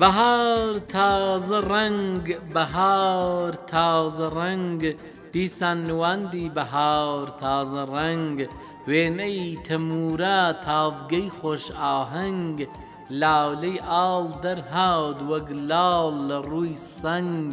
بەهار تازە ڕەنگ بەهار تازە ڕەنگ دیسان نواندی بەهار تازە ڕەنگ وێنەی تەموورە تاڤگەی خۆش ئاهەنگ لالەی ئاڵ دەرهات وەک لاڵ لە ڕووی سەنگ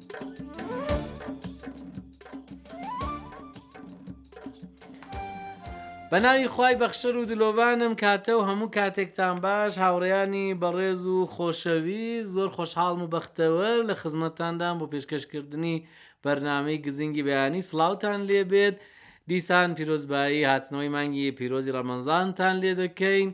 بە ناوی خی بەخشەر و دلۆبانم کاتە و هەموو کاتێکتان باش هاوڕیانی بەڕێز و خۆشەوی زۆر خۆشحاڵم و بەختەوە لە خزمەتاندان بۆ پێشکەشکردنی بەرنمەی گزنگی بەیانی سلااوان لێبێت دیسان پیرۆزبایی هاتنەوەی مانگی پیرۆزی ڕەمەزانتان لێ دەکەین.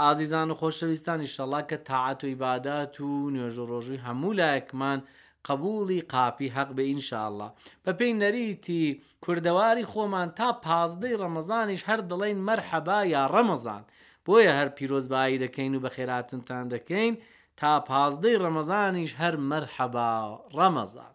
ئازیزان و خۆشەویستان ئیشەڵا کە تاعەت و ئیبادات و نوێژ و ڕۆژووی هەموو لایەکمان قبولی قاپی هەق بێ ئینشاءاللە بەپێی نەریتی کوردەواری خۆمان تا پازدەی ڕەمەزانیش هەر دەڵێین مەرحەبا یا ڕەمەزان بۆیە هەر پیرۆزبایی دەکەین و بەخێراتنتان دەکەین تا پازدەی ڕەمەزانیش هەر مەرحەبا ڕەمەزان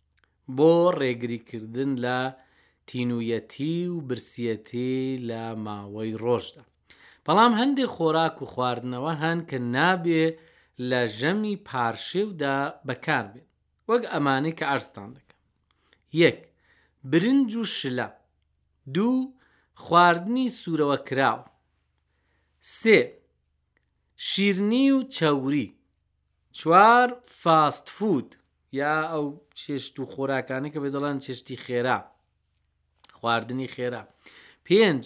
بۆ ڕێگریکردن لە تینوویەتی و برسیەتی لە ماوەی ڕۆژدا بەڵام هەندێک خۆراک و خواردنەوە هەن کە نابێ لە ژەمی پارشێودا بەکاربێن وەک ئەمانەی کە عەرزتان دەکەم یەک برنج و شلە دوو خواردنی سوورەوە کراوە سێ شیرنی و چەوری، چوار فاست فود یا ئەو چێشت و خۆراکانە کە پێ دەڵێن چێشتی خێرا خواردنی خێرا پێنج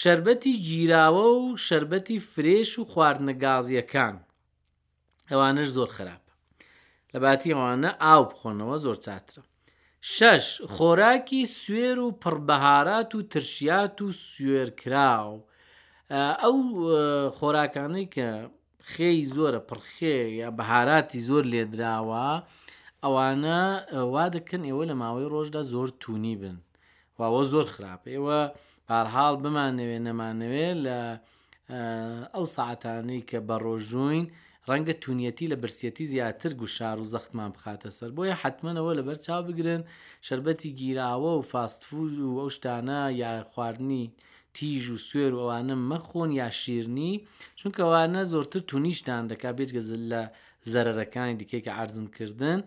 شربەتی گیراوە و شربەتی فرێش و خواردنە گازیەکان ئەوانش زۆر خراپ لە باتی ئەوانە ئاو بخۆنەوە زۆر چاترە شەش، خۆراکی سوێر و پڕ بەهارات و ترشیات و سوێرکراو، ئەو خۆراکانەی کە خێی زۆرە پڕ خێ یا بەهاراتی زۆر لێدراوە ئەوانە وا دەکەن ئێوە لە ماوەی ڕۆژدا زۆر تونی بن واوە زۆر خراپە ئێوە پارهاڵ بمانەوێ نەمانەوێ لە ئەو سەعاتانەی کە بە ڕۆژووین ڕەنگە تونیەتی لە برسیەتی زیاتر گوشار و زەختمان بخاتە سەر بۆیە حتممەەوە لەبەر چاو بگرن شربەتی گیراوە و فاستفوز و ئەو شتانە یا خواردنی تیژ و سوێر و ئەوانە مەخۆن یا شیرنی چونکەوانە زۆرتر تونیشتان دەکا بێجگە لە زەرەرەکانی دیکەی کە ئارزم کردن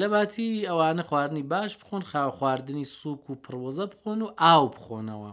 لە باتی ئەوانە خواردنی باش بخۆن خاو خواردنی سوک و پڕۆزە بخۆن و ئاو بخۆنەوە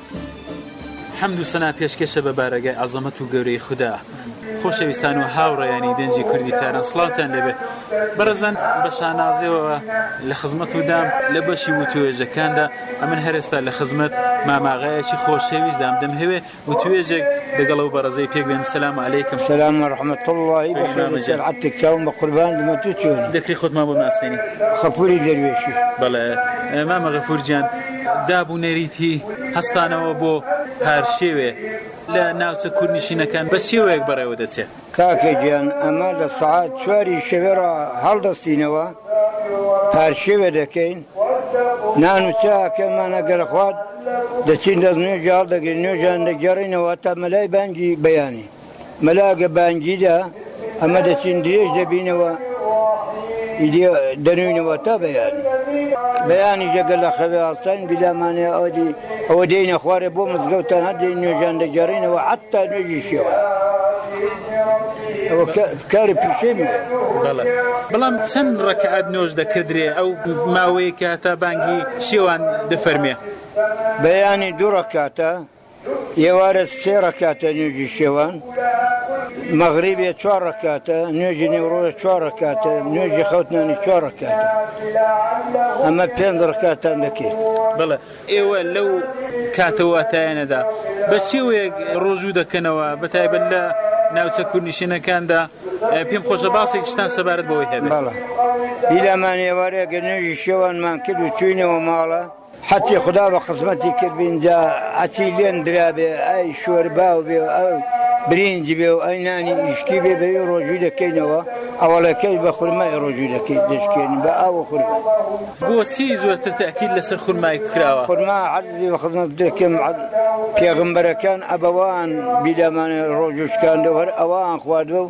حەمد و سەنا پێشکێشە بە بارەگای عەزەمەت و گەورەیی خودا. خۆشەویستان و هاوڕێیانی دەنگی کوردی تاران سڵاوتان لێبێت. بەڕێزان بە شانازیەوە لە خزمەتودام لە بەشی وتوێژەکاندا ئەمن هەر ئێستا لە خزمەت ماماغایەکی خۆشەویستدام دەمهەوێ وتوێژێک دەگەڵ ئەو بەڕێزەی پێک بێنم سلام علیکم. سلام و رحمت اللە بەخێرت سەر عەتک چاوم بە قوربان دمە تۆ چۆنی. دەکرێ خۆتمان بۆ بناسێنی. غەفوری دەروێشی. بەڵێ مامە غەفور گیان. داب و نەریتی هەستانەوە بۆ پارشێوێ لە ناوچە کوردنشینەکان بە چێوەیەک بەڕێوە دەچێت. کاکە گیان ئەمە لە سەعات چواری شەوێڕا هەڵدەستینەوە پارشێوێ دەکەین، نان و چاکەمان ئەگەر خوارد دەچین دەستنوێژی هەڵدەگرین، نوێژیان دەگێڕینەوە هەتا مەلای بانگی بەیانی. مەلا گە بانگی دا ئەمە دەچین درێژ دەبینەوە ئیدی دەنوینەوە تا بەیانی بەیانی جەگە لە خەوێ هەڵساین بیلامانێ ئەودی ئەوە دێینە خوارێ بۆ مزگەوتان هەدەین نوێژان دەگەڕینەوە حتا نوێژی شێوە ئەوە کاری پیشەی من بەڵێ بەڵام چەند ڕکعات نوێژ دەکردرێ ئەو ماوەیە کە هەتا بانگی شێوان دەفەرمێ بەیانی دوو ڕکاتە ئێوارە سێ ڕەکاتە نوێژی شێوان، مەغریبێ چوار ڕەکاتە، نوێژی نێوڕۆژ چوار ڕەکاتە، نوێژی خەوتنانی چوار ڕەکاتە. ئەمە پێنج ڕەکاتان دەکرد. بەڵێ. ئێوە لەو کاتە واتایانەدا بە چ شێوەیەک ڕۆژوو دەکەنەوە، بەتایبەت لە ناوچە کوردنشینەکاندا؟ پێم خۆشە باسێکیشتان سەبارەت بەوەی هەبێت. بەڵێ. بیرمانە ئێوارێ گەر نوێژی شێوانمان کرد و چووینەوە ماڵە، حەتی خودا بە قسمەتی کرد بین جا عەتی لێن درابێ ئای شۆرباو بێ و ئەو برینج بێ و ئەی نانی ئیشکی بێ بەوی ڕۆژوی دەکەینەوە ئەوەڵەکەش بە خورمای ڕۆژوی دەکەین دەشکێنین بە ئاو و خورما. بۆچی زۆرتر تەئکید لەسەر خورمای کراوە؟ خورما عەرزی بە قسمەت دەکەم پێغمبەرەکان ئەبەوان بیلامانێ ڕۆژو شکاندەو هەر ئەوان خواردوە و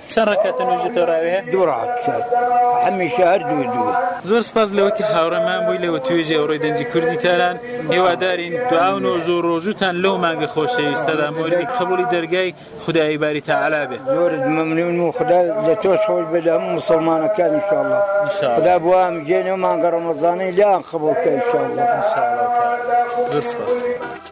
چەند ڕەکاتە نوێژی تەراویحە؟ دوو ڕەکات هەمیشە هەر دوو دوو. زۆر سپاس لەوە کە هاوڕێمان بووی لە وتووێژی ئەوڕۆی دەنگی کوردی تاران هیوادارین دعا و نۆژە و ڕۆژووتان لەو مانگە خۆشەویستەدا مۆردی قبووڵی دەرگای خودایی باری تەعالا بێ. زۆرت مەمنوون و خودا لە تۆش خۆش بێ لە هەموو موسڵمانەکان ان شاء اللە. ان شاء اللە. خودا بوام گێن ئەو مانگە ڕەمەزانەی لێیان قبووڵ کە ان شاء اللە. ان شاء اللە تعالی. زۆر سپاس.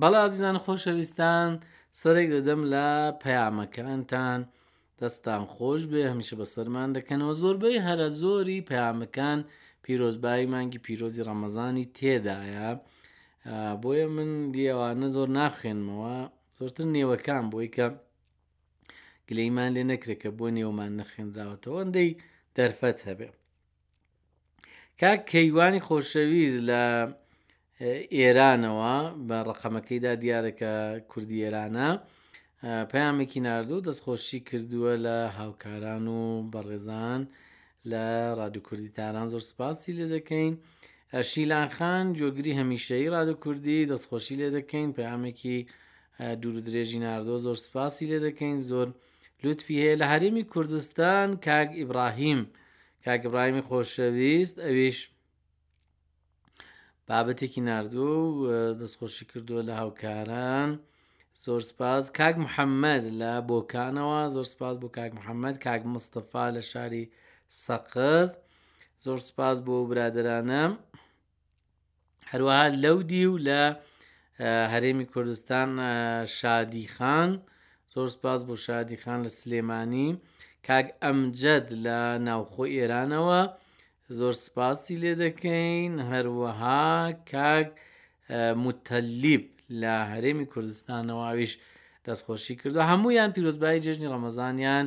بەڵێ ئازیزان خۆشەویستان سەرێک دەدەم لە پەیامەکانتان دەستان خۆش بێ هەمیشە بە سەرمان دەکەنەوە زۆربەی هەرە زۆری پەیامەکان پیرۆزبایی مانگی پیرۆزی ڕەمەزانی تێدایە بۆیە من دیێوانە زۆر ناخوێنمەوە زۆرتر نێوەکان بۆی کە گلەیمان لێ نەکرێت کە بۆ نێومان نەخێنراوەتەوە ئەندەی دەرفەت هەبێ کاک کەیوانی خۆشەویست لە ئێرانەوە بە ڕقەمەکەیدا دیارە کە کوردی ئێرانە پەیامێکی نردوو دەستخۆشی کردووە لە هاوکاران و بەڕێزان لە ڕادو کوردی تاران زۆر سپاسی لێ دەکەین شیلان خان جۆگری هەمیشەی ڕادو کوردی دەستخۆشی لێ دەکەین پەیامێکی دوور درێژی نردۆ زۆر سپاسی لێ دەکەین زۆر. زور لوتفی هەیە لە هەرێمی کوردستان کاک ئیبراهیم کاک ئیبراهیمی خۆشەویست ئەویش بابەتێکی نردوو و دەستخۆشی کردووە لە هاوکاران زۆر سپاس کاک محەممەد لە بۆکانەوە زۆر سپاس بۆ کاک محەممەد کاک مستەفا لە شاری سەقز زۆر سپاس بۆ برادرانە هەروەها لەو دی و لە هەرێمی کوردستان شادی خان زۆر سپاس بۆ شادی خان لە سلێمانی کاک ئەمجد لە ناوخۆ ئێرانەوە زۆر سپاسی لێ دەکەین هەروەها کاک متەلیب لە هەرێمی کوردستانەوەویش دەستخۆشی کردو هەمویان پیرۆزبایی جێژنی ڕەمەزانیان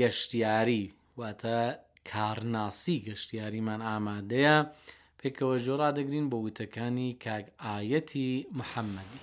گەشتیاری واتە کارناسی گەشتیاریمان ئامادەیە پێکەوە گوێ ڕادەگرین بۆ وتەکانی کاک ئایەتی محەممەدی.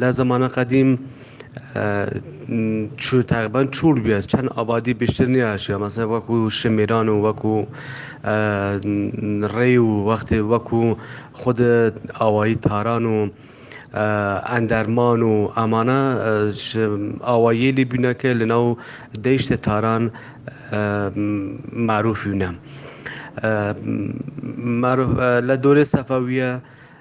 لە زەمانە قەدیم تەقریبا چوڵ بێ چەند ئابادی بیشتر نیاشێ مەسە وەکو شمێران و وەکو ڕێی و وەختێ وەکو خود ئاوایی تاران و ئەندەرمان و ئەمانە ئاوایی لی بوونەکە لەناو دەیشتە تاران مەعروفی بوونە لە دۆرێ سەفەویە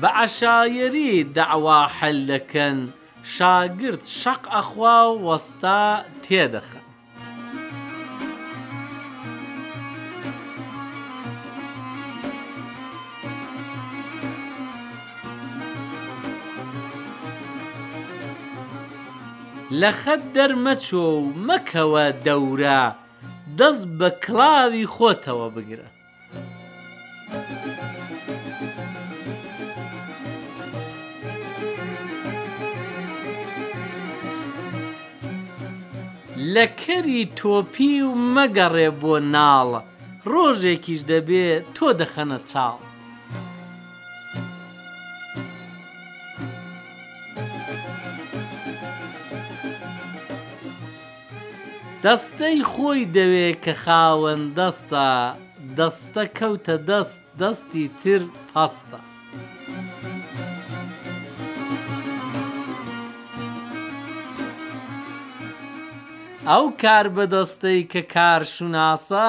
بە عەشایەری دەعوا حەل دەکەن شاگرد شەق ئەخوا و وەستا تێدەخەن لە خەت دەرمەچۆ و مەکەوە دەورە، دەست بە کڵاوی خۆتەوە بگرە. لە کەری تۆپیو مەگەڕێ بۆ ناڵ ڕۆژێکیش دەبێ تۆ دەخەنە چاڵ. دەستەی خۆی دەوێ کە خاوەن دەستە دەستە کەوتە دەست دەستی تر پەستە. ئەو کاربەدەستەی کە کارشوناسە